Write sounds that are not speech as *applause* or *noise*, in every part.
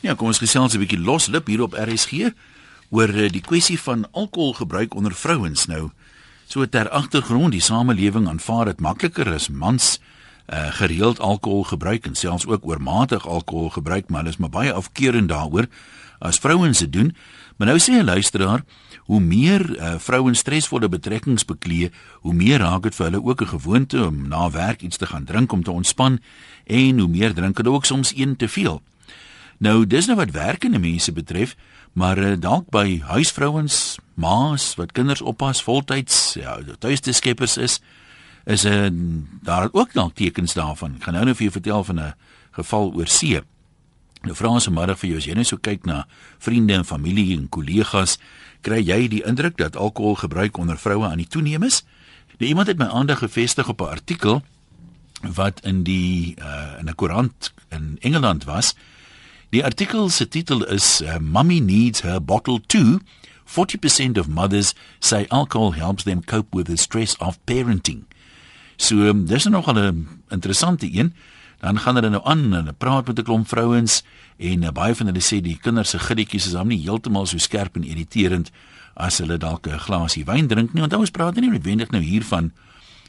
Ja, kom ons gesels 'n bietjie loslip hier op RSG oor eh, die kwessie van alkoholgebruik onder vrouens nou. So ter agtergrond, die samelewing aanvaar dit makliker as mans uh, gereeld alkohol gebruik en selfs ook oormatig alkohol gebruik, maar hulle is maar baie afkeurend daaroor as vrouens dit doen. Maar nou sê 'n luisteraar, hoe meer uh, vrouens stresvolle betrekkings beklee, hoe meer raak dit vir hulle ook 'n gewoonte om na werk iets te gaan drink om te ontspan en hoe meer drink hulle ook soms een te veel. Nou dis nou wat werkende mense betref, maar uh, dalk by huisvrouens, ma's wat kinders oppas voltyds, ja, tuiste skeppers is, is 'n uh, eh, daar ook dalk tekens daarvan. Ek gaan nou net vir jou vertel van 'n geval oor see. Nou vra ons vanmiddag vir jou as jy net so kyk na vriende en familie en kollegas, kry jy die indruk dat alkoholgebruik onder vroue aan die toeneem is? Nou iemand het my aandag gefestig op 'n artikel wat in die uh, in 'n koerant in Engeland was. Die artikel se titel is uh, Mummy needs her bottle too. 40% of mothers say alcohol helps them cope with the stress of parenting. So um, dis nog 'n interessante een. Dan gaan hulle nou aan en praat met 'n klomp vrouens en uh, baie van hulle sê die kinders se giddietjies is hom nie heeltemal so skerp en irriterend as hulle dalk 'n glasie wyn drink nie. Want ons praat nie noodwendig nou hiervan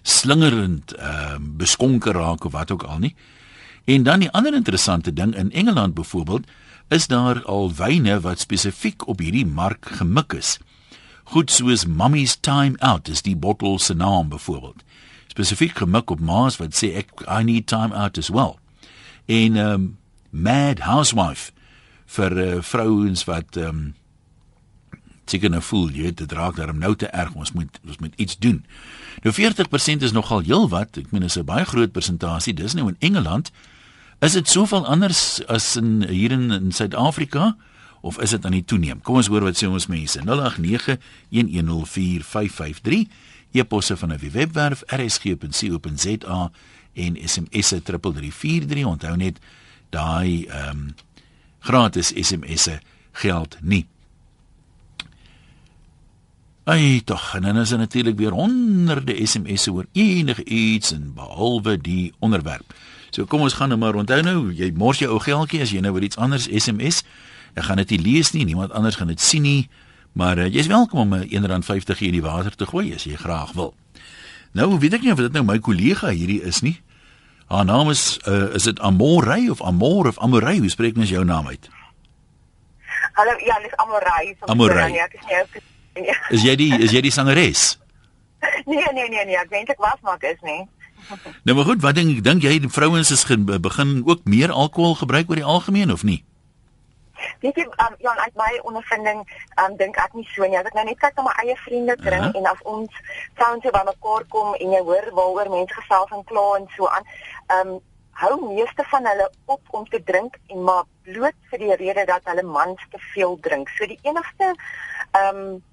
slingerend ehm uh, beskonker raak of wat ook al nie. En dan die ander interessante ding in Engeland byvoorbeeld is daar al wyne wat spesifiek op hierdie mark gemik is. Goed soos Mummy's Time Out is die bottel se naam byvoorbeeld. Spesifiek gemik op maas wat sê ek I need time out as well. En um Mad Housewife vir uh, vrouens wat um seker nou voel jy dit raak daarom nou te erg ons moet ons moet iets doen. Nou 40% is nogal heelwat. Ek meen dit is 'n baie groot persentasie. Dis nou in Engeland. Is dit soveel anders as in hier in, in Suid-Afrika of is dit aan die toeneem? Kom ons hoor wat sê ons mense. 0891104553 e-posse van 'n webwerf rsg.co.za en SMS'e 3343. Onthou net daai ehm um, gratis SMS'e geld nie. Ai tog, en dan is daar natuurlik weer honderde SMS'e oor enige iets en behalwe die onderwerp. So kom ons gaan nou maar onthou nou, jy mors jou ou geldjie as jy nou oor iets anders SMS. Ek gaan dit nie lees nie, niemand anders gaan dit sien nie, maar uh, jy's welkom om 'n uh, R1.50 in die water te gooi as jy graag wil. Nou weet ek nie of dit nou my kollega hierdie is nie. Haar naam is uh, is dit Amorey of Amor of Amorey? Hoe spreek mens jou naam uit? Hallo, ja, dis Amorey. Amorey. Ja, ek is jy die is jy die sangeres? *laughs* Nee nee nee nee, ek weet ek was maar is nie. *laughs* Nou maar goed, wat dink dink jy die vrouens is begin ook meer alkohol gebruik oor die algemeen of nie? Weet jy, um, ja, uit my ondervinding, um, dink ek nie so nie. As ek nou net kyk na my eie vriende kring uh -huh. en as ons vrouens by mekaar kom en jy hoor waaroor mense gesels en kla en so aan, ehm um, hou meeste van hulle op om te drink en maar bloot vir die rede dat hulle mans te veel drink. So die enigste ehm um,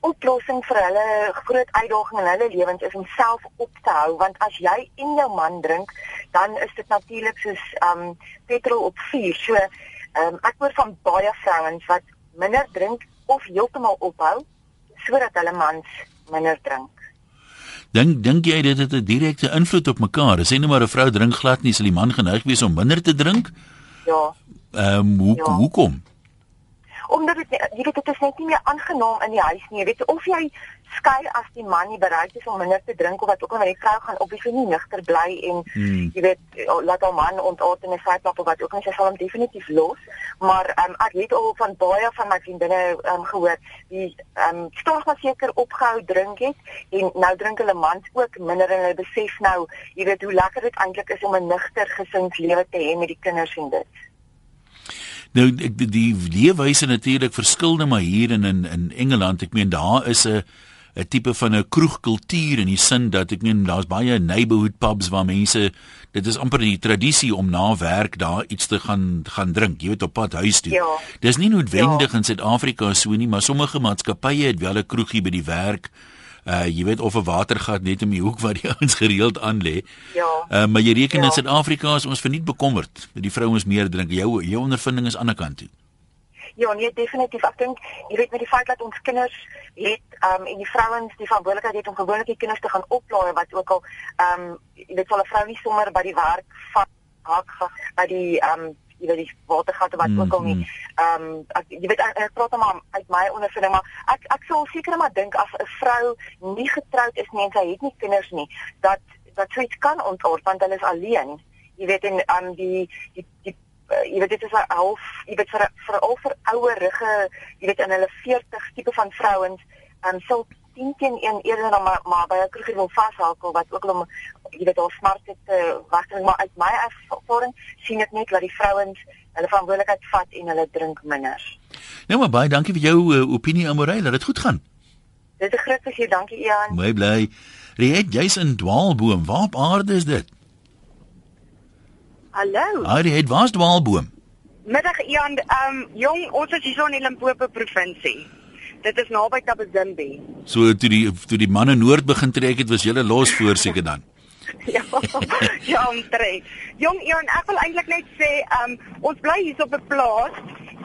oplossing vir hulle groot uitdaging in hulle lewens is om self op te hou want as jy en jou man drink dan is dit natuurlik soos um petrol op vuur. So um ek hoor van baie vrouens wat minder drink of heeltemal ophou sodat hulle mans minder drink. Dink dink jy dit het 'n direkte invloed op mekaar? As jy net maar 'n vrou drink glad nie, sal die man geneig wees om minder te drink? Ja. Ehm um, hoe ja. hoekom? Omdat dit jy weet dit is net nie meer aangenaam in die huis nie. Jy weet of jy skei as die man nie bereid is om minder te drink of wat ook al maar die vrou gaan op die nie nigter bly en hmm. jy weet laat haar man ontaard in 'n syplap of wat ook al sy sal hom definitief los. Maar um, ek het al van baie van my vriendinne um, gehoor die ehm um, stadig maar seker opgehou drink het en nou drink hulle mans ook minder en hulle besef nou jy weet hoe lekker dit eintlik is om 'n nigter gesinslewe te hê met die kinders en dit. Nou ek die, die leefwyse natuurlik verskilde maar hier in in in Engeland. Ek meen daar is 'n 'n tipe van 'n kroegkultuur in die sin dat ek meen daar's baie neighborhood pubs waar mense dit is amper die tradisie om na werk daar iets te gaan gaan drink, jy weet op pad huis toe. Ja. Dis nie noodwendig ja. in Suid-Afrika so nie, maar sommige maatskappye het wel 'n kroegie by die werk uh jy weet of 'n watergat net om die hoek waar die *laughs* ouens gereeld aan lê. Ja. Uh maar jy reken ja. in Suid-Afrika is ons verniet bekommerd dat die vrouens meer drink. Jou jou ondervinding is aan die kant toe. Ja, nee, definitief. Ek dink jy weet met die feit dat ons kinders het um en die vrouens die verantwoordelikheid het om gewoonlik die kinders te gaan oplaai wat ook al um jy weet wel 'n vrou nie sommer by die werk van hak by die um jy weet die watergatte wat mm, ook al nie. Mm. Ehm um, ek jy weet ek, ek praat maar uit my ondervinding maar ek ek sou seker maar dink as 'n vrou nie getroud is nie en sy het nie kinders nie dat dat sy kan ontort want hulle is alleen. Jy weet en aan um, die die die uh, jy weet dit is 'n half jy weet vir vir al vir ouer rugge jy weet in hulle 40 tipe van vrouens en um, sou 10 teen 1 eerder dan maar, maar by 'n krugie wil vashakel wat ook om jy weet al smart het te wagting maar uit my ervaring sien ek net dat die vrouens hulle verantwoordelikheid vat en hulle drink minder. Nou maar baie dankie vir jou uh, opinie Amorey dat dit goed gaan. Dit is groot plesier, dankie Ian. Mooi bly. Riet, jy's in Dwaalboom. Waar op aarde is dit? Hallo. Hierdie het was Dwaalboom. Middag Ian, ehm um, jong, ons is hier in die Limpopo provinsie. Dit is naby Tabazimbi. So toe die toe die manne noord begin trek het, was julle los voor seker dan. *laughs* ja. *laughs* Ja, omtrent. Jong Ian, ek wil eintlik net sê, um, ons bly hier op 'n plaas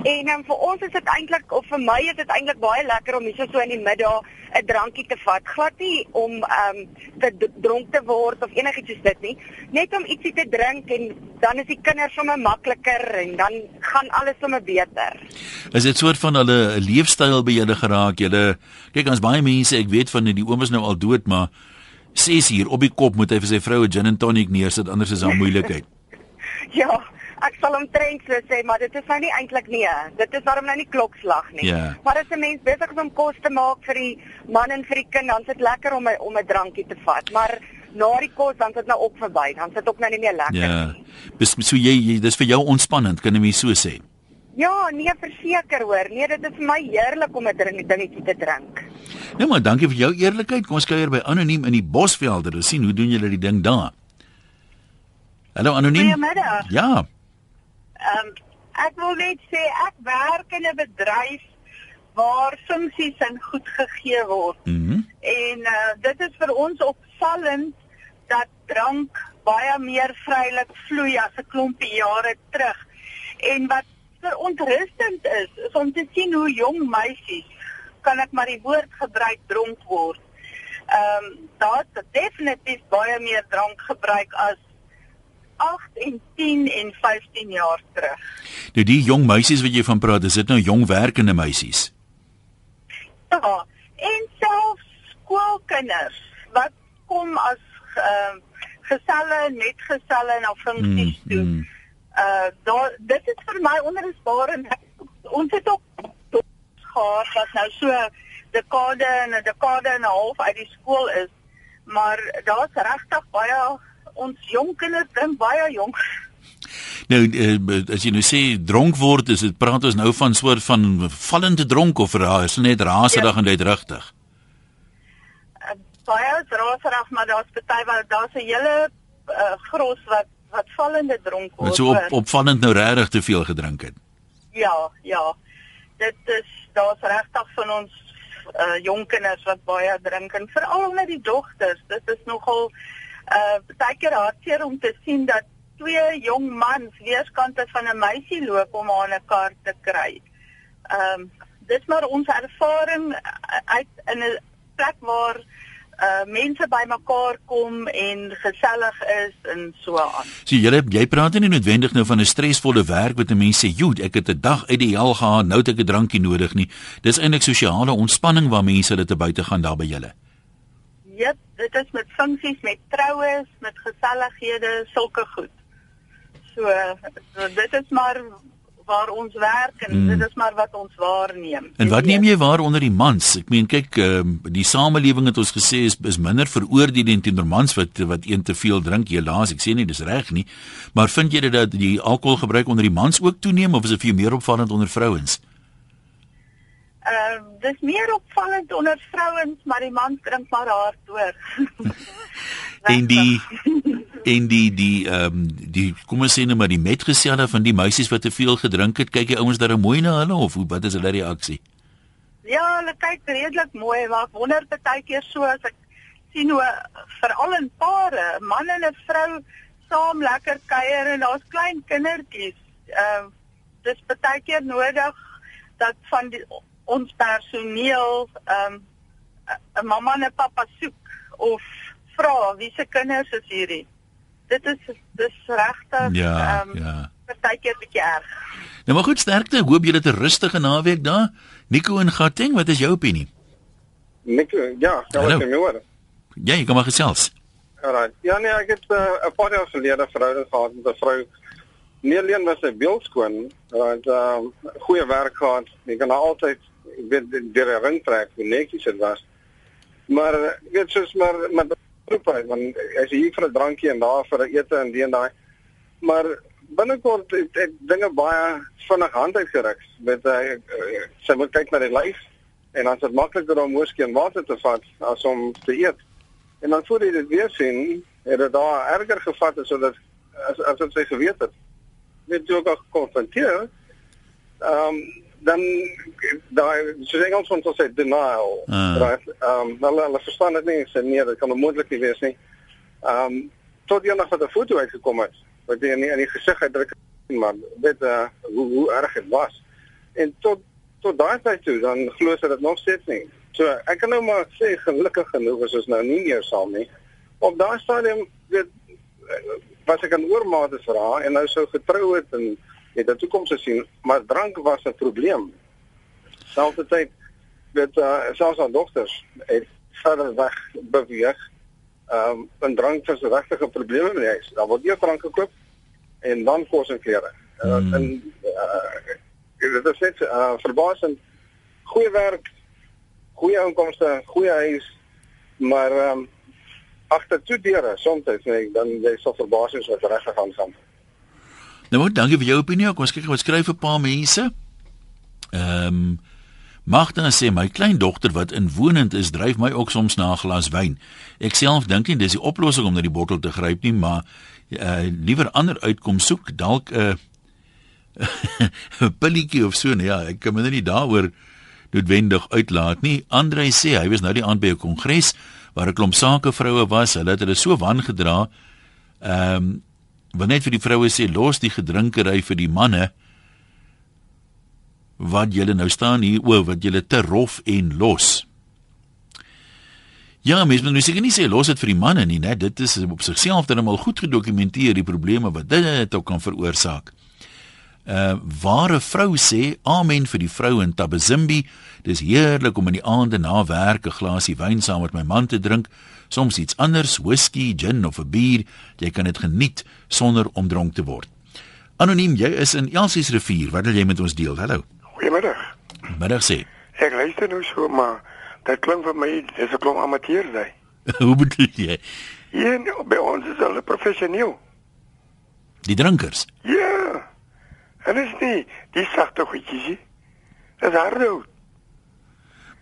En um, vir ons is dit eintlik of vir my is dit eintlik baie lekker om hier so in die middag 'n drankie te vat. Glad nie om ehm um, te dronk te word of enigiets soos dit nie. Net om ietsie te drink en dan is die kinders sommer makliker en dan gaan alles sommer beter. Is dit soort van hulle leefstyl by julle geraak? Julle kyk ons baie mense, ek weet van die oom is nou al dood, maar 6 uur op die kop moet hy vir sy vrou 'n gin and tonic neersit anders is daar moeilikheid. *laughs* ja, ek sal omtrent so sê, maar dit is nou nie eintlik nie. Dit is waarom nou nie klokslag nie. Ja. Maar as 'n mens besig is om kos te maak vir die man en vir die kind, dan is dit lekker om 'n om 'n drankie te vat. Maar na die kos dan sit nou op verby, dan sit ook nou nie meer lekker ja. nie. Ja. So jy, jy dis vir jou ontspannend, kan jy so sê? Ja, nee, verseker hoor. Nee, dit is vir my heerlik om 'n dingetjie te drink. Nee, maar dankie vir jou eerlikheid. Kom ons kuier by anoniem in die Bosvelde. Ons sien hoe doen julle die ding daar. Hallo anoniem. Goeiemiddag. Ja. Ehm um, ek wil net sê ek werk in 'n bedryf waar funksies en goed gegee word. Mm en uh, dit is vir ons opvallend dat drank baie meer vrylik vloei as 'n klompie jare terug. En wat verontrustend is, is om te sien hoe jong meisies kan ek maar die woord gebruik dronk word. Ehm um, daar's definitief baie meer drank gebruik as 8 en 10 en 15 jaar terug. Nou die jong meisies wat jy van praat, is dit nou jong werkende meisies? Ja, en selfs skoolkinders wat kom as uh, geselle, net geselle na funksies mm, toe. Mm. Uh daar dit is vir my onrusbaar en ons het ook gehad wat nou so dekade en 'n dekade en 'n half uit die skool is. Maar daar's regtig baie ons jong kinders dink baie jonk. Nou uh, as jy nou sê dronk word, is dit praat ons nou van soort van vallende dronk of raas, net raserig ja. en uitrigtig. Uh, baie raserig, maar daar's party wat daar's 'n hele uh, gros wat wat vallende dronk word. Wat so op opvallend nou regtig te veel gedrink het. Ja, ja. Dit is daar's regtig van ons uh, jong kinders wat baie drink en veral met die dogters. Dit is nogal uh baie keer hartseer om te sien dat twee jong mans weerskante van 'n meisie loop om haar 'n kaart te kry. Ehm um, dis maar ons ervaring uit in 'n plek waar uh mense bymekaar kom en gesellig is en so aan. Sien julle jy praat nie noodwendig nou van 'n stresvolle werk wat 'n mens sê, "Joe, ek het 'n dag uit die hel gehad, nou het ek 'n drankie nodig nie." Dis eintlik sosiale ontspanning waar mense hulle te buite gaan daar by julle. Dit is met funksies, met troues, met gesellighede, sulke goed. So, so dit is maar waar ons werk en mm. dit is maar wat ons waarneem. En wat neem jy waar onder die mans? Ek meen kyk, uh, die samelewing het ons gesê is is minder veroordelend teenoor mans wat wat een te veel drink. Helaas, ek sê nie dis reg nie, maar vind jy dat die alkoholgebruik onder die mans ook toeneem of is dit vir meer opvallend onder vrouens? Ehm uh, dis meer opvallend onder vrouens, maar die mans drink maar hard hoor. *laughs* en die *laughs* en die die ehm um, die kom ons sê net maar die metgeselle van die meisies wat te veel gedrink het, kyk die ouens daar mooi na hulle of wat is hulle reaksie? Ja, hulle kyk redelik mooi, maar ek wonder baie keer so as ek sien hoe veral in pare, man en 'n vrou saam lekker kuier en daar's klein kindertjies. Ehm uh, dis baie keer nodig dat van die ons personeel ehm um, 'n mamma en 'n pappa soek of vra wie se kinders is hierdie. Dit is dis regtig ehm ja, um, ja. partykeer bietjie erg. Nou maar goed, sterkte. Hoop julle het 'n rustige naweek daar. Nico en Gauteng, wat is jou opinie? Nico, ja, kan Hallo. ek jou hoor? Ja, jy kom maar gesels. Alright. Ja nee, ek het uh, 'n paar jaar gelede verhouding gehad met 'n vrou. Nie alleen was sy beeldskoon, want ehm um, goeie werk gehad. Jy kan haar altyd weet deur 'n ring trek hoe netjies dit was. Maar eh, ek weet soos maar met roep hy, want as jy vir 'n drankie en daar vir 'n ete en die en daai. Maar binnekort het, het dinge baie vinnig hand uitgeruk met hy uh, sy moet kyk na die lyf en dan is dit makliker om hoeskie en water te vat as om te eet. En dan voor jy dit weer sien, het dit daar erger gevat as sodat as as wat sy geweet het. Net jy ook al gekonfronteer. Ehm um, dan daai soos Engels van sê denial. Ah. Right? Ehm um, hulle hulle verstaan dit nie, sê nee, dit kan onmoontlik nie wees nie. Ehm um, tot eendag wat 'n foto uitgekom het wat jy nie in die gesig uitdruk maar weet uh, hoe hoe erg dit was. En tot tot daai tyd toe dan glo sy dit nog steeds nie. So ek kan nou maar sê gelukkig genoeg is ons nou nie meer saam nie. Op daai stadium weet eh, was ek aan oormate vir haar en nou sou getrou het en het 'n toekoms gesien, maar drank was 'n probleem. Selfs tyd weet uh, selfs haar dogters het verder weg beweeg. Ehm um, en drank was 'n regtige probleem in die huis. Daar word nie drank gekoop en dan kos en klere. Uh, Hmm. En uh, dit is net uh, verbasend goeie werk, goeie inkomste, goeie huis, maar ehm um, agter toe deure soms nee, dan jy sal verbaas wees wat regtig aangaan. Nou goed, dankie vir jou opinie. Kom ons kyk wat skryf 'n paar mense. Ehm um, Magda sê my kleindogter wat inwonend is, dryf my ook soms na 'n glas wyn. Ek self dink nie dis die oplossing om na die bottel te gryp nie, maar uh, liewer ander uitkom soek, dalk 'n *laughs* uh, pilletjie of so, nee, ja, ek kan my nie daaroor noodwendig uitlaat nie. Andre sê hy was nou die aand by 'n kongres waar 'n klomp sakevroue was. Hulle het hulle so wangedra. Ehm um, wat net vir die vroue sê los die gedrinkery vir die manne wat julle nou staan hier o wat julle te rof en los. Ja, mens moet nou seker nie sê los dit vir die manne nie, né? Dit is op sigself dan al goed gedokumenteer die probleme wat dit ook kan veroorsaak. Uh ware vrou sê amen vir die vrou in Tabazimbi. Dis heerlik om in die aande na werk 'n glasie wyn saam met my man te drink, soms iets anders, whisky, gin of 'n bier. Jy kan dit geniet sonder om dronk te word. Anoniem, jy is in Elsies rivier. Wat wil jy met ons deel? Hallo. Goeiemiddag. Middag sê. Ek luister nou so, maar dit klink vir my dis 'n klomp amateurs hy. *laughs* Hoe bedoel jy? Nou, by ons is hulle professioneel. Die drinkers. Ja. En is nie die sagte goedjies nie. Dis harde. hout.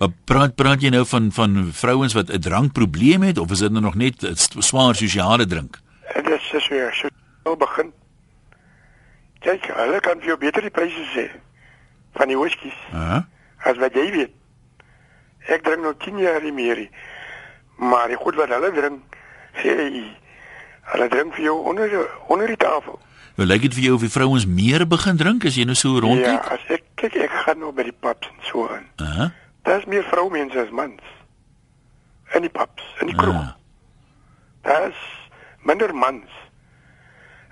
Maar praat praat jy nou van van vrouens wat 'n drankprobleem het of is dit nou nog net swaar sosiale drink? En dit is ja, so al begin. Kyk, hulle kan vir jou beter die pryse sê van die whiskies Hæ? as wat jy weet. Ek drink nou 10 jaar nie meer nie. Maar die goed wat hulle drink, sê hulle drink vir jou onder die, onder die tafel. Nou lyk dit vir jou of die vrouens meer begin drink as jy nou so Ja, rondkyk? as ek kyk ek gaan nou by die pubs en so aan. Hæ? Daar's meer vroumense as mans. In die pubs, in die kroeg. Ah. Daar's minder mans.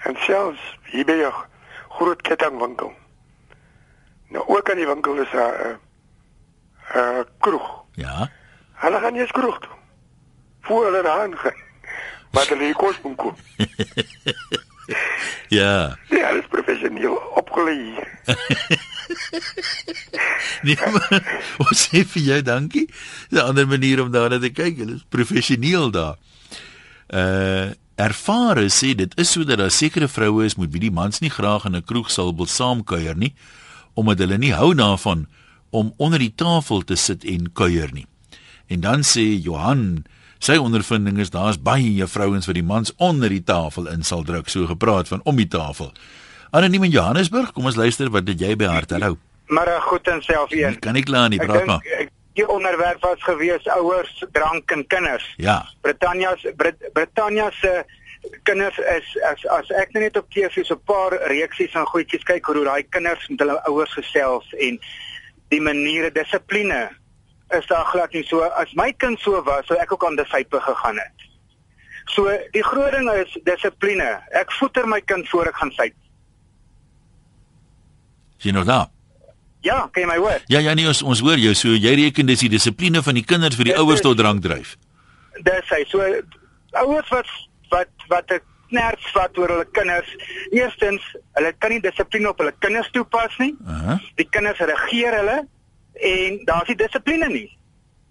En selfs hier by 'n groot kettingwinkel. Nou ook aan die winkel is daar 'n 'n kroeg. Ja. Hulle gaan nie eens kroeg toe. Voor hulle daarin gaan. Maar hulle die kos moet koop. *laughs* Ja. Nee, hulle is professioneel opgelei. *laughs* Nee, maar, ons sê vir jou dankie. Dis 'n ander manier om daarna te kyk. Hulle is professioneel daar. Uh ervare sê dit is sodat daar sekere vroue is met wie die mans nie graag in 'n kroeg sal wil saamkuier nie omdat hulle nie hou daarvan om onder die tafel te sit en kuier nie. En dan sê Johan, sy ondervinding is daar's baie vrouens wat die mans onder die tafel in sal druk, so gepraat van om die tafel. Anoniem in Johannesburg, kom ons luister wat het jy by hart. Hallo. Maar uh, goed en self een. Kan ek klaar nie, praat maar. ek- die onderwerp was gewees ouers, drank en kinders. Ja. Britannia se Brit, Britannia se kinders is as as ek nou net op TV so 'n paar reaksies en goedjies kyk hoe daai kinders met hulle ouers gesels en die maniere dissipline is daar glad nie so as my kind so was sou ek ook aan dissipe gegaan het. So die groot ding is dissipline. Ek voeter my kind voor ek gaan syp. Is jy nog daar? Ja, kan jy my hoor? Ja ja nee ons ons hoor jou so jy reken dis die dissipline van die kinders vir die Dit ouers tot drank dryf. Dis hy. So ouers wat wat wat 'n knerts vat oor hulle kinders. Eerstens, hulle kan nie dissipline op hulle kinders toepas nie. Aha. Die kinders regeer hulle en daar's nie dissipline nie.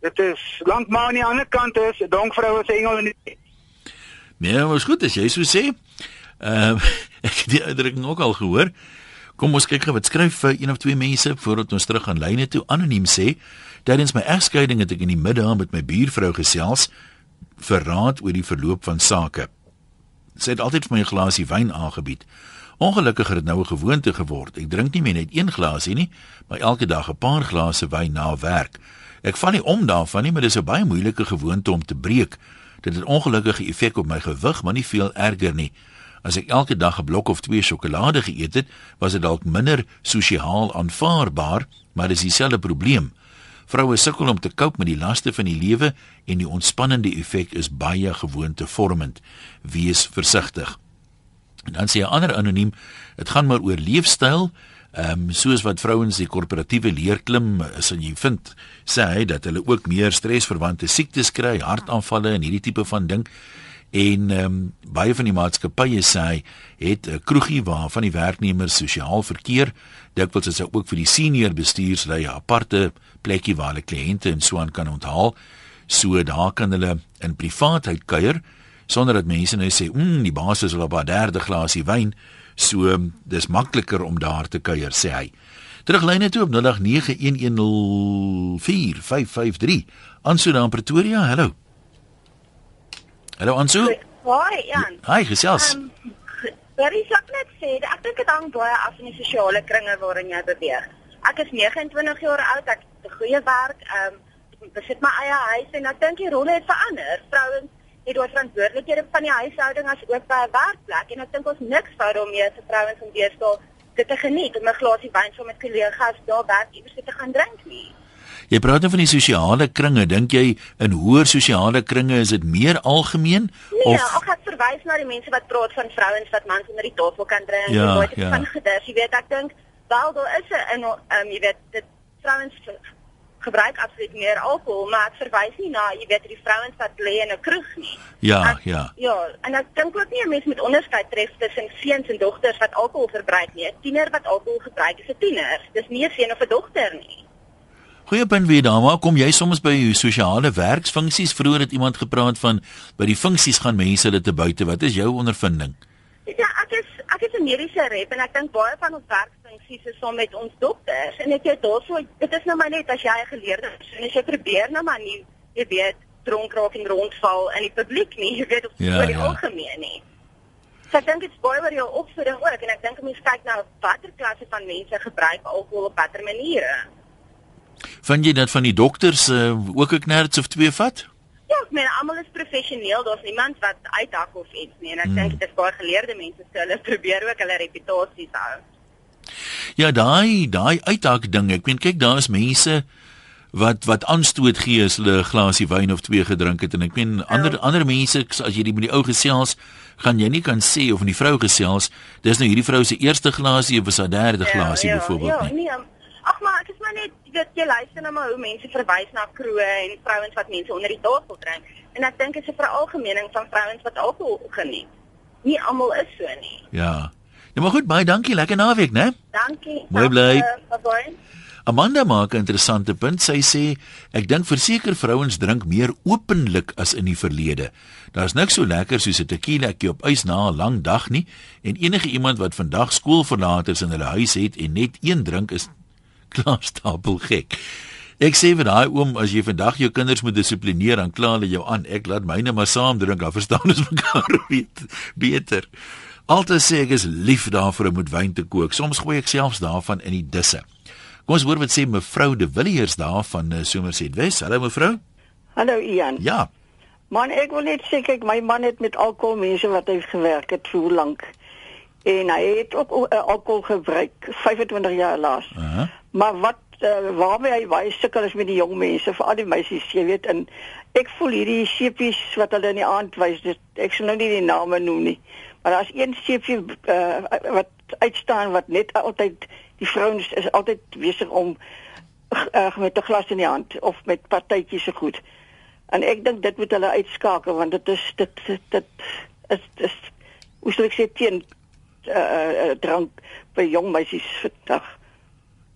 Dit is lank maar aan die ander kant is 'n donk vroue se engel nie. Nee, maar goed as jy so sê. Ehm *laughs* ek het die uitdrukking ook al gehoor. Kom ons kyk gou wat skryf vir een of twee mense voordat ons terug aan lyne toe anoniem sê. Tydens my egskeiding het ek in die middag met my buurvrou gesels vir raad oor die verloop van sake. Sy het altyd vir my 'n glasie wyn aangebied. Ongelukkig het dit nou 'n gewoonte geword. Ek drink nie meer net een glasie nie, maar elke dag 'n paar glase wyn na werk. Ek val nie om daarvan nie, maar dis 'n baie moeilike gewoonte om te breek. Dit het ongelukkige effek op my gewig, maar nie veel erger nie. As ek elke dag 'n blok of twee sjokolade geëet het, was dit dalk minder sosiaal aanvaarbaar, maar dis dieselfde probleem. Vroue sukkel om te cope met die laste van die lewe en die ontspannende effek is baie gewoontevormend. Wees versigtig. En dan sê 'n ander anoniem, dit gaan maar oor leefstyl. Ehm um, soos wat vrouens die korporatiewe leer klim, is en jy vind sê hy dat hulle ook meer stresverwante siektes kry, hartaanvalle en hierdie tipe van ding. En ehm um, baie van die maatskappye sê hy het 'n kroegie waar van die werknemers sosiaal verkeer. Dikwels is dit ook vir die senior bestuurslede 'n aparte plekkie waar hulle kliënte en so aan kan onthaal. So daar kan hulle in privaatheid kuier sonder dat mense nou sê, "Mm, die baas is al op haar derde glasie wyn." So dis makliker om daar te kuier, sê hy. Teruglyne toe op 0891104553. Ansu daar in Pretoria. Hallo. Hallo Ansu. Hoi, Jan. Hi, gesels. Ehm, Wat ek sê net sê, ek dink dit hang baie af van die sosiale kringe waarin jy beweeg. Ek is 29 jaar oud, ek het 'n goeie werk, ehm um, besit my eie huis en ek dink die rolle het verander. Vrouens het daai verantwoordelikhede van die huishouding as ook by 'n werkplek en ek dink ons niks fout daarmee vir vrouens om deesdae dit te geniet om 'n glasie wyn saam met kollegas daar werk iewers te gaan drink nie. Jy praat nou van die sosiale kringe. Dink jy in hoër sosiale kringe is dit meer algemeen Nee, of of ek verwys na die mense wat praat van vrouens wat mans onder die tafel kan drink Ja, en nooit ja. van gedus. Jy weet, ek dink wel daar is 'n ehm jy weet, dit vrouens gebruik absoluut meer alkohol, maar ek verwys nie na jy weet die vrouens wat lê in 'n kroeg nie. Ja, Ek- ja. Ja, en ek dink ook nie 'n mens moet onderskeid tref tussen seuns en dogters wat alkohol verbruik nie. 'n Tiener wat alkohol gebruik is 'n tiener. Dis nie 'n seun of 'n dogter nie. Goeie punt weer daar, maar kom jy soms by jou sosiale werksfunksies? Vroeër het iemand gepraat van by die funksies gaan mense hulle te buite. Wat is jou ondervinding? Ja, ek is ek is 'n mediese rep en ek dink baie van ons werksfunksies is saam met ons dokters en ek het daarso dit is nou maar net as jy 'n geleerde persoon is, jy probeer nou maar nie jy weet dronk raak en rondval in die publiek nie, *laughs* jy weet of Ja, oor die ja. algemeen nie. So ek dink dit is baie oor jou opvoeding ook en ek dink 'n mens kyk na watter klasse van mense gebruik alkohol op watter maniere. Vind jy dat van die dokters uh, ook 'n knerts of twee vat? Ja, ek meen almal is professioneel, daar's niemand wat uithak of iets nie en ek Hmm. dink dit is baie geleerde mense so hulle *laughs* probeer ook hulle reputasies hou. Ja, daai daai uithak ding. Ek meen kyk, daar is mense wat wat aanstoot gee as hulle 'n glasie wyn of twee gedrink het en ek meen ander Ja. ander mense as jy die met die ou gesels, gaan jy nie kan sê of met die vrou gesels, dis nou hierdie vrou se eerste glasie of is haar derde glasie byvoorbeeld ja, nie. nee. Ag maar ek is maar net weet jy luister nou maar hoe mense verwys na kroë en vrouens wat mense onder die tafel drink en ek dink dit is 'n veralgemening van vrouens wat alkohol geniet. Nie almal is so nie. Ja. Ja, maar goed, baie dankie. Lekker naweek, né? Dankie. Mooi bly. Bye bye. Amanda maak 'n interessante punt. Sy sê ek dink verseker vrouens drink meer openlik as in die verlede. Daar's niks so lekker soos 'n tequilaetjie op ys na 'n lang dag nie en enige iemand wat vandag skoolverlaters in hulle huis het en net een drink is *laughs* klaar stapel gek. Ek sê vir daai oom as jy vandag jou kinders moet dissiplineer dan kla hulle jou aan. Ek laat myne maar saam drink, dan verstaan ons *laughs* mekaar weet, beter. Altyd sê ek is lief daarvoor om met wyn te kook. Soms gooi ek selfs daarvan in die disse. Kom ons hoor wat sê mevrou De Villiers daar van uh, Somerset Wes. Hallo mevrou. Hallo Ian. Ja. Man, ek wil net sê kyk, my man het met alkohol mense wat hy gewerk het vir hoe lank. En hy het ook uh, alkohol gebruik 25 jaar laas. Uh -huh. Maar wat uh, waarmee hy baie sukkel is met die jong mense, veral die meisies, jy weet, en ek voel hierdie seepies wat hulle in die aand wys, dit ek sal nou nie die name noem nie. Maar daar's een seepie uh, wat uitstaan wat net altyd Die vrouens is altyd besig om uh, met 'n glas in die hand of met partytjies se goed. En ek dink dit moet hulle uitskakel want dit is dit dit, dit is dis hoe sou ek sê teen uh, uh, drank by jong meisies vandag.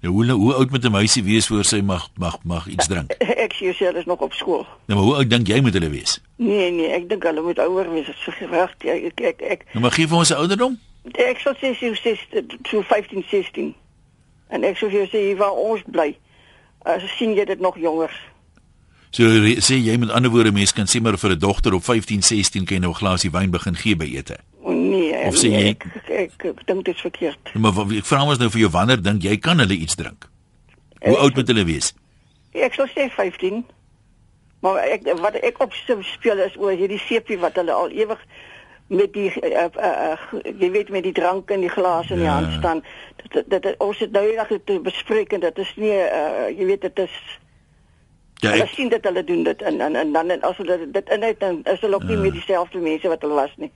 Ja, hoe hoe oud moet 'n meisie wees voor sy mag mag mag iets drink? *laughs* Ek sê sy is nog op skool. Nou maar hoe oud dink jy moet hulle wees? Nee nee, ek dink hulle moet ouer wees as gereg. Ek ek ek Nou maar gee vir ons 'n ouderdom. Ek sal sê sy is so 15 16. En ek sou vir jou sê hier waar ons bly. As sien jy dit nog jonger. So sê jy met ander woorde mense kan sê maar vir 'n dogter op 15 16 kan jy nou 'n glasie wyn begin gee by ete. Nee, Of sê nee, jy- ek, ek, ek, dink dit is verkeerd. Maar wat- ek vra ons nou vir jou wanneer dink jy kan hulle iets drink? Hoe oud moet hulle wees? Ek sou sê 15. Maar ek wat ek op speel is oor hierdie sepie wat hulle al ewig met die uh, uh, uh, jy weet met die drank in die glas in die Ja. hand staan. Dit dit, ons het nou eendag te bespreek en dit is nie uh, jy weet dit is Ja, hulle ek, sien dit hulle doen dit en en, en dan as hulle dit inhoud dan is hulle ook nie meer dieselfde mense wat hulle was nie.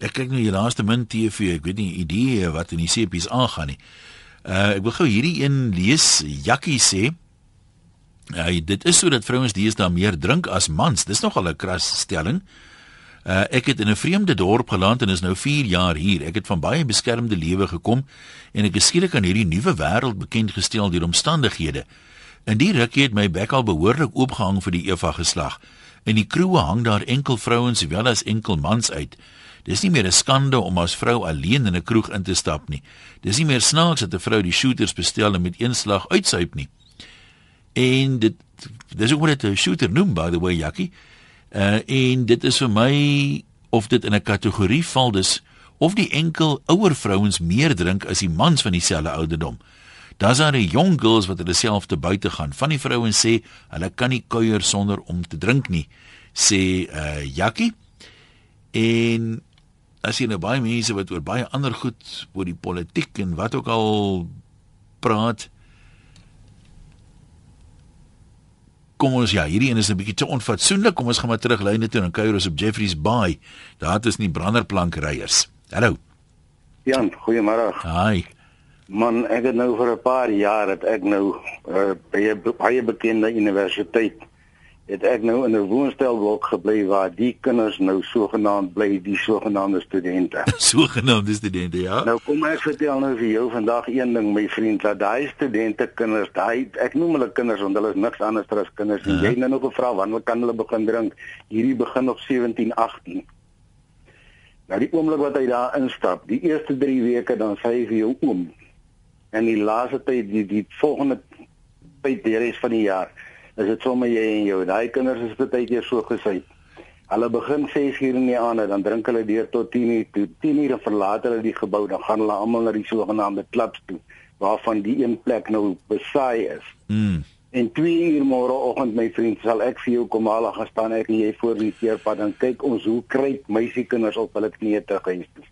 Ek kyk nou hier laaste min TV, ek weet nie idee wat in die CP's aangaan nie. Uh ek wil gou hierdie een lees. Jakkie sê Ja, dit is sodat vrouens deesdae meer drink as mans. Dis nogal 'n kras stelling. Uh ek het in 'n vreemde dorp geland en is nou 4 jaar hier. Ek het van baie beskermde lewe gekom en ek is skielik aan hierdie nuwe wêreld bekend gestel deur omstandighede. In die rukkie het my bek al behoorlik oopgehang vir die Eva geslag. In die kroeë hang daar enkel vrouens sowel as enkel mans uit. Dis nie meer 'n skande om as vrou alleen in 'n kroeg in te stap nie. Dis nie meer snaaks dat 'n vrou die shooters bestel en met een slag uitsuip nie. En dit dis ook wat dit 'n shooter noem by the way Jackie. Uh en dit is vir my of dit in 'n kategorie val dis of die enkel ouer vrouens meer drink as die mans van dieselfde ouderdom. Daar's daar die jong girls wat hulle self te buite gaan. Van die vrouens sê hulle kan nie kuier sonder om te drink nie, sê uh Jackie. En as jy nou baie mense wat oor baie ander goed, oor die politiek en wat ook al praat, Kom ons ja, hierdie een is 'n bietjie te onfatsoenlik. Kom ons gaan maar terug lyne toe en kuier ons op Jeffrey's Bay. Daar is nie branderplank ryers. Hallo. Jan, goeiemôre. Haai. Man, ek het nou vir 'n paar jaar het ek nou uh, by 'n baie bekende universiteit het ek nou in 'n woonstelblok gebly waar die kinders nou sogenaamd bly, die sogenaamde studente. *laughs* Sogenaamde studente, ja. Nou kom ek vertel nou vir jou vandag een ding my vriend, dat daai studente kinders, daai ek noem hulle kinders want hulle is niks anders as kinders. En Ja. jy het nou nog gevra wanneer kan hulle begin drink? Hierdie begin op 17, 18. Nou die oomblik wat hy daar instap, die eerste 3 weke dan sê hy vir jou oom. En die laaste tyd die die volgende tyd die res van die jaar, is dit sommer jy en jou. Daai kinders is baie keer so gesy. Hulle begin 6 uur in die aand, dan drink hulle deur tot 10 uur toe. 10 uur verlaat hulle die gebou, dan gaan hulle almal na die sogenaamde klubs toe waarvan die een plek nou besaai is. Mm. En 2 uur môreoggend my vriend sal ek vir jou kom haal gaan staan ek en jy voor die keerpad dan kyk ons hoe kruip meisiekinders op hulle knieë te huis toe.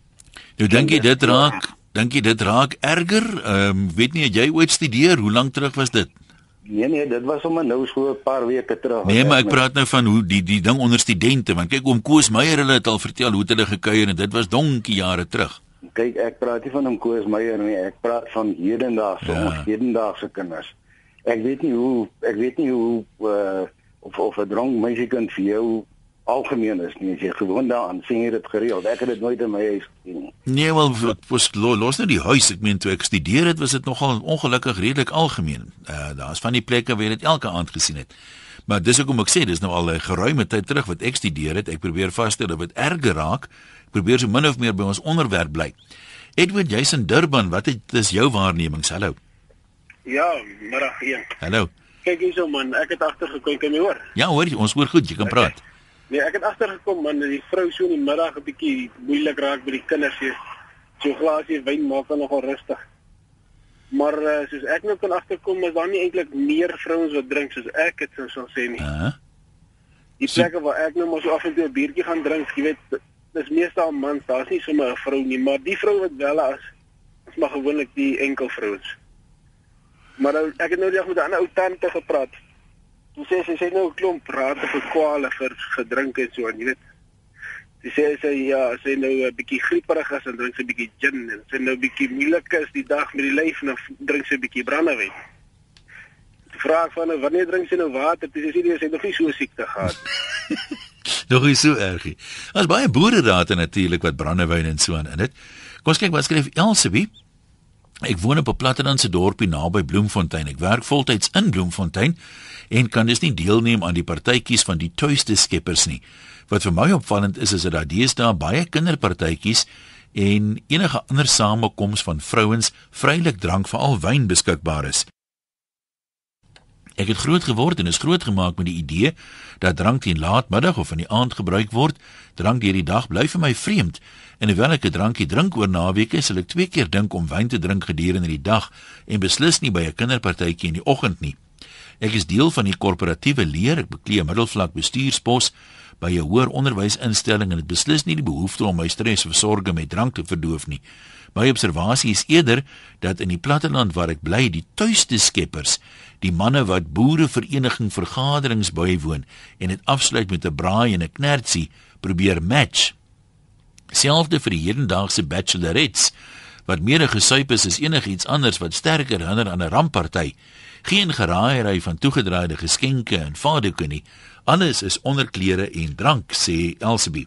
Nou dink jy dit raak, dink jy dit raak erger? Ehm um, weet nie jy ooit studeer? Hoe lank terug was dit? Nee nee, dit was sommer nou so 'n paar weke terug. Nee, maar ek praat nou van hoe die die ding onder studente, want kyk oom Koos Meyer hulle het al vertel hoe hulle gekuier en dit was donkie jare terug. Kyk, ek praat nie van hom Koos Meyer nie, ek praat van hedendaagse, ja. ons hedendaagse kinders. Ek weet nie hoe ek weet nie hoe uh, of of 'n dronk meisiekind vir jou algemeen is nie. As jy gewoon daaraan sien jy dit gereeld. Ek het dit nooit in my huis gesien nie. Nee, wel was lo- los nou die huis. Ek meen toe ek studeer het, was dit nogal ongelukkig redelik algemeen. Uh daar's van die plekke waar jy dit elke aand gesien het. Maar dis hoekom ek sê dis nou al 'n geruime tyd terug wat ek studeer het. Ek probeer vasstel of dit erger raak. Ek probeer so min of meer by ons onderwerp bly. Edward Jason Durban, wat het is jou waarnemings? Hallo. Ja, middag 1. Hallo. Kyk hierso man, ek het agtergekom, kan jy hoor? Ja, hoor jy, ons hoor goed, jy kan praat. Nee, ek het agtergekom man, dat die vrou so in die middag 'n bietjie moeilik raak by die kinders hier. So glasie wyn maak dan nogal rustig. Maar uh, soos ek nou kan agterkom, is daar nie eintlik meer vrouens wat drink soos ek dit sou sal sê nie. Uh, Die plekke waar ek nou maar so af en toe 'n biertjie gaan drink, jy weet, dis meestal mans, daar's nie sommer 'n vrou nie, maar die vrou wat wel is, is maar gewoonlik die enkel vrouens. Maar nou, ek het nou dag met 'n ander ou tante gepraat. Sy sê sy sê nou 'n klomp raad vir kwale vir gedrink en so en jy weet. Sy sê sy ja, sy nou 'n bietjie grieperig is en drink sy 'n bietjie gin en sy nou bietjie moeilik is die dag met die lyf en dan drink sy 'n bietjie brandewyn. Vraag van nou, wanneer drink sy nou water? Dis sê sy sy het nog nie so siekte gehad. *laughs* Nog nie so erg nie. Daar's baie boere daar natuurlik wat brandewyn en so aan in dit. Kom ons kyk wat skryf Elsabie. Ek woon op 'n plattelandse dorpie naby Bloemfontein. Ek werk voltyds in Bloemfontein en kan dus nie deelneem aan die partytjies van die tuiste skeppers nie. Wat vir my opvallend is is dat daar deesdae baie kinderpartytjies en enige ander samekoms van vrouens vrylik drank veral wyn beskikbaar is. Ek het groot geword en is grootgemaak met die idee dat drank teen laatmiddag of in die aand gebruik word. Drank deur die dag bly vir my vreemd. En hoewel ek 'n drankie drink oor naweke, sal ek twee keer dink om wyn te drink gedurende die dag en beslis nie by 'n kinderpartytjie in die oggend nie. Ek is deel van die korporatiewe leer, ek beklee 'n middelvlak bestuurspos by 'n hoër onderwysinstelling en dit beslis nie die behoefte om my stres of sorges met drank te verdoof nie. My observasie is eerder dat in die platteland waar ek bly, die tuiste skeppers, die manne wat boerevereniging vergaderings bywoon en dit afsluit met 'n braai en 'n knertsie, probeer match. Selfde vir die hedendaagse bachelorettes wat meer gesuip is as enigiets anders wat sterker hinder aan 'n rampparty. Geen geraaiery van toegedraaide geskenke en vaderdoeke nie. Alles is onderklere en drank, sê Elsabie.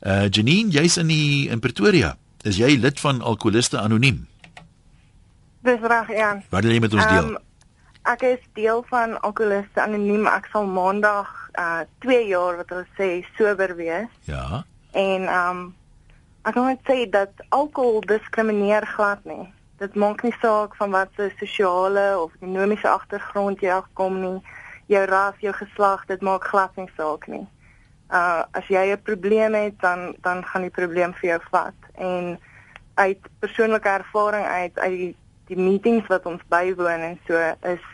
Uh Janine, jy's in die in Pretoria. Is jy lid van Alkoholiste Anoniem? Dis reg, Jan. Wat wil jy met ons deel? Um, ek is deel van Alkoholiste Anoniem. Ek sal maandag uh 2 jaar wat hulle sê sober wees. Ja. En um ek kan net sê dat alkohol diskrimineer glad nie. Dit maak nie saak van wat se sosiale of ekonomiese agtergrond jy afkom nie. Jou ras, jou geslag, dit maak glad nie saak nie. Uh as jy 'n probleem het, dan dan gaan die probleem vir jou vat. En uit persoonlike ervaring uit uit die, die meetings wat ons bywoon en so is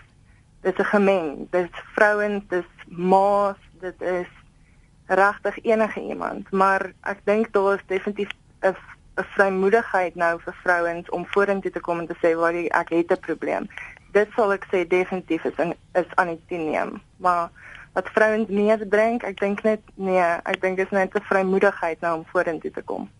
dis 'n gemeng. Dis vrouens, dis ma's, dit is regtig enige iemand, maar ek dink daar is definitief 'n vrymoedigheid nou vir vrouens om vorentoe te kom en te sê waar ek het 'n probleem. Dit sal ek sê definitief is in, is aan die toeneem, maar wat vrouens meer drink, ek dink net nee, ek dink dit is net 'n vrymoedigheid nou om vorentoe te kom.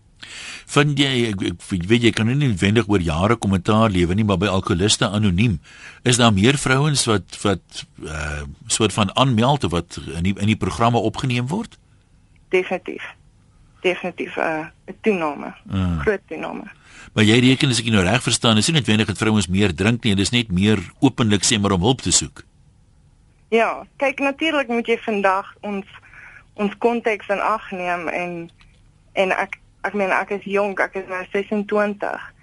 Vind jy ek, ek weet jy kan nie noodwendig oor jare kommentaar lewe nie, maar by alkoholiste anoniem is daar meer vrouens wat wat uh soort van aanmeld of wat in die, in die programme opgeneem word? Definitief. Definitief 'n uh, 'n toename. Uh. Groot toename. Maar jy reken as ek nou reg verstaan, is nie noodwendig dat vrouens meer drink nie, dis net meer openlik sê maar om hulp te soek. Ja, kyk natuurlik moet jy vandag ons ons konteks in ag neem en en ek ek meen ek is jonk, ek is nou 26.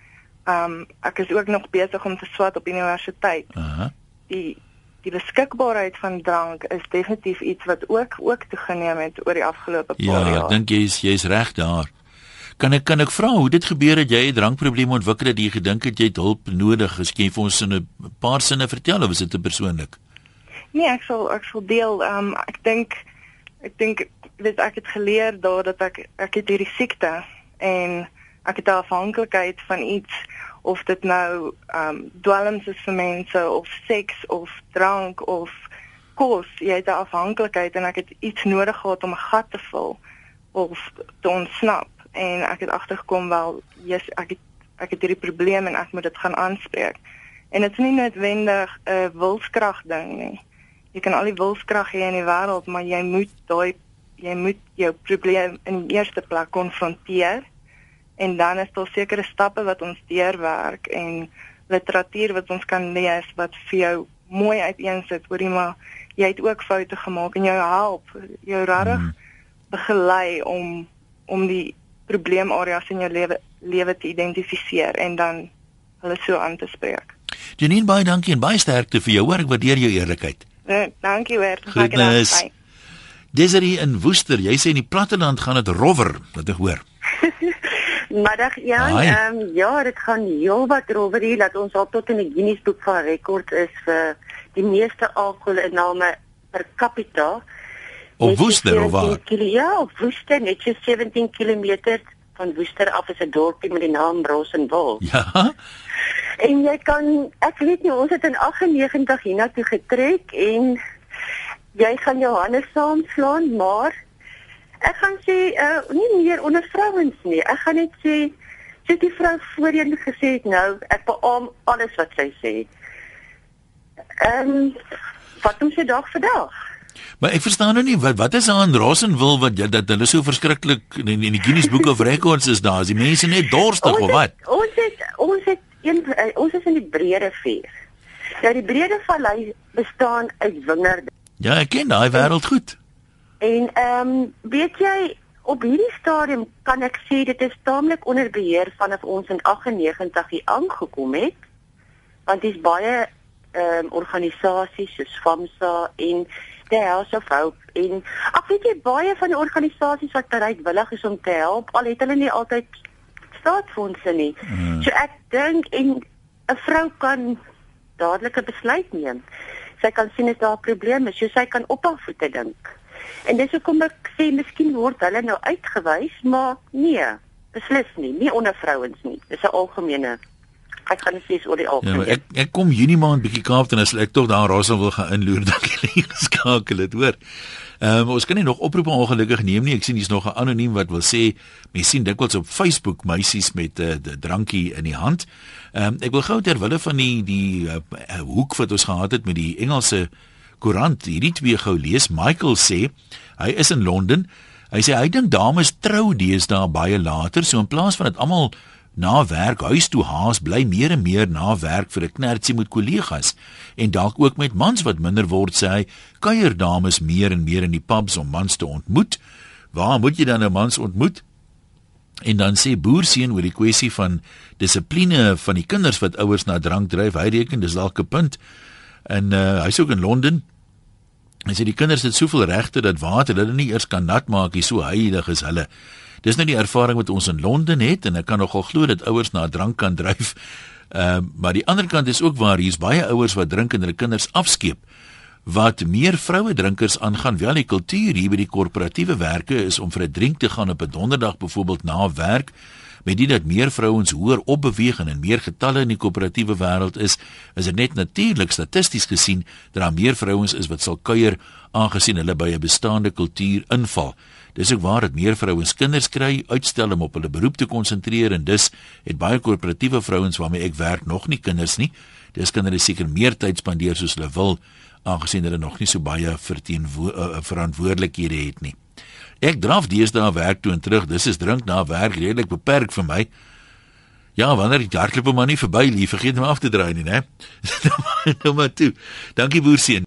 Ehm um, ek is ook nog besig om te swat op universiteit. Aha. Uh -huh. Die die beskikbaarheid van drank is definitief iets wat ook ook toegeneem het oor die afgelope paar ja, jaar. Ja, ek dink jy's jy's reg daar. Kan ek kan ek vra hoe dit gebeur het jy 'n drankprobleem ontwikkel het jy gedink het jy het hulp nodig? Geskien vir ons in 'n paar sinne vertel of is dit te persoonlik? Nee, ek sal ek sal deel. Ehm um, ek dink ek dink weet ek het geleer daar dat ek ek het hierdie siekte en ek het 'n afhanklikheid van iets of dit nou ehm um, dwelms is vir mense of seks of drank of kos, jy het 'n afhanklikheid en ek het iets nodig gehad om 'n gat te vul of te ontsnap en ek het agtergekom wel yes, ek het ek het hierdie probleem en ek moet dit gaan aanspreek. En dit is nie noodwendig 'n wilskrag ding nie. Jy kan al die wilskrag hê in die wêreld, maar jy moet daai jy moet jou probleem in die eerste plek konfronteer en dan is daar sekere stappe wat ons deurwerk en literatuur wat ons kan lees wat vir jou mooi uiteensit oor die maar jy het ook foute gemaak en jou help jou regtig mm. begelei om om die probleemareas in jou lewe lewe te identifiseer en dan hulle so aan te spreek. Janine baie dankie en baie sterkte vir jou hoor ek waardeer jou eerlikheid. Nee, dankie weer. Goeienaand. Desiree in Woester, jy sê in die platteland gaan dit rowwer, wat ek hoor. *laughs* Middag Jan, ehm um, ja, dit gaan heel wat rowwer hier dat ons al tot in die Guinness boek van rekords is vir die meeste alkoholinname per capita. Op Woester of waar? Ja, op Woester, net so 17 km van Woester af is 'n dorpie met die naam Rosenwil. Ja. En jy kan ek weet nie ons het in 98 hiernatoe getrek en jy gaan Johannes saamslaan, maar Ek gaan sê uh nie meer onder vrouens nie. Ek gaan net sê sê die vrou voorheen gesê het nou ek beam alles wat sy sê. Ehm um, wat doen sy dag vir dag? Maar ek verstaan nou nie wat wat is aan Rosenwil wat dat hulle so verskriklik in, in die Guinness Book of Records is daar. Is die mense net dorstig of wat? Ons het ons het een uh, ons is in die breëde vuur. Ja, die breëde vallei bestaan uit wingerde. Ja, ek ken daai wêreld goed. En ehm um, weet jy op hierdie stadium kan ek sê dit is taamlik onder beheer vanaf ons in 98 hier aangekom het. Want dis baie ehm um, organisasies soos FAMSA en die House of Hope en ek weet jy baie van die organisasies wat bereidwillig is om te help, al het hulle nie altyd staatsfondse nie. Hmm. So ek dink en 'n vrou kan dadelik 'n besluit neem. Sy kan sien as daar 'n probleem is, so sy kan op haar voete dink. En dis hoekom ek sê miskien word hulle nou uitgewys, maar nee, beslis nie, nie onder vrouens nie. Dis 'n algemene ek kan sê oor die algemeen. Ja, ek ek kom Junie maand bietjie Kaap toe en as ek tog daar Rossel wil gaan inloer, *laughs* dan kan ek skakel dit, hoor. Ehm um, ons kan nie nog oproepe ongelukkig neem nie. Ek sien hier's nog 'n anoniem wat wil sê, mense sien dikwels op Facebook meisies met 'n uh, eh, drankie in die hand. Ehm um, ek wil gou ter wille van die die uh, hoek wat ons gehad het met die Engelse koerant hierdie twee gou lees. Michael sê hy is in Londen. Hy sê hy dink dames trou deesdae baie later, so in plaas van dit almal na werk huis toe haas bly meer en meer na werk vir 'n knertsie met kollegas. En dalk ook met mans wat minder word sê hy kuier dames meer en meer in die pubs om mans te ontmoet. Waar moet jy dan nou mans ontmoet? En dan sê boerseun oor die kwessie van dissipline van die kinders wat ouers na drank dryf hy reken dis dalk 'n punt. En uh, hy's ook in Londen hy sê die kinders het soveel regte dat water hulle nie eers kan nat maak nie so heilig is hulle Dis nou die ervaring wat ons in Londen het en ek kan nogal glo dat ouers na drank kan dryf. Ehm uh, maar die ander kant is ook waar hier's baie ouers wat drink en hulle kinders afskeep. Wat meer vroue drinkers aangaan, wel die kultuur hier by die korporatiewe werke is om vir 'n drink te gaan op 'n donderdag byvoorbeeld na werk met dit dat meer vrouens hoër opbeweeg en in meer getalle in die koöperatiewe wêreld is, is dit net natuurlik statisties gesien dat daar meer vrouens is wat sal kuier aangesien hulle by 'n bestaande kultuur inval. Dis ook waar dat meer vrouens kinders kry, uitstel om op hulle beroep te konsentreer en dus het baie koöperatiewe vrouens waarmee ek werk nog nie kinders nie. Dis kan hulle seker meer tyd spandeer soos hulle wil aangesien hulle nog nie so baie verteenwo uh, verantwoordelikhede het nie. Ek draf deesdae werk toe en terug. Dis is drink na werk redelik beperk vir my. Ja, wanneer die hardloop maar nie verby lief, vergeet hom af te draai nie, né? *laughs* nou maar toe. Dankie boerseun.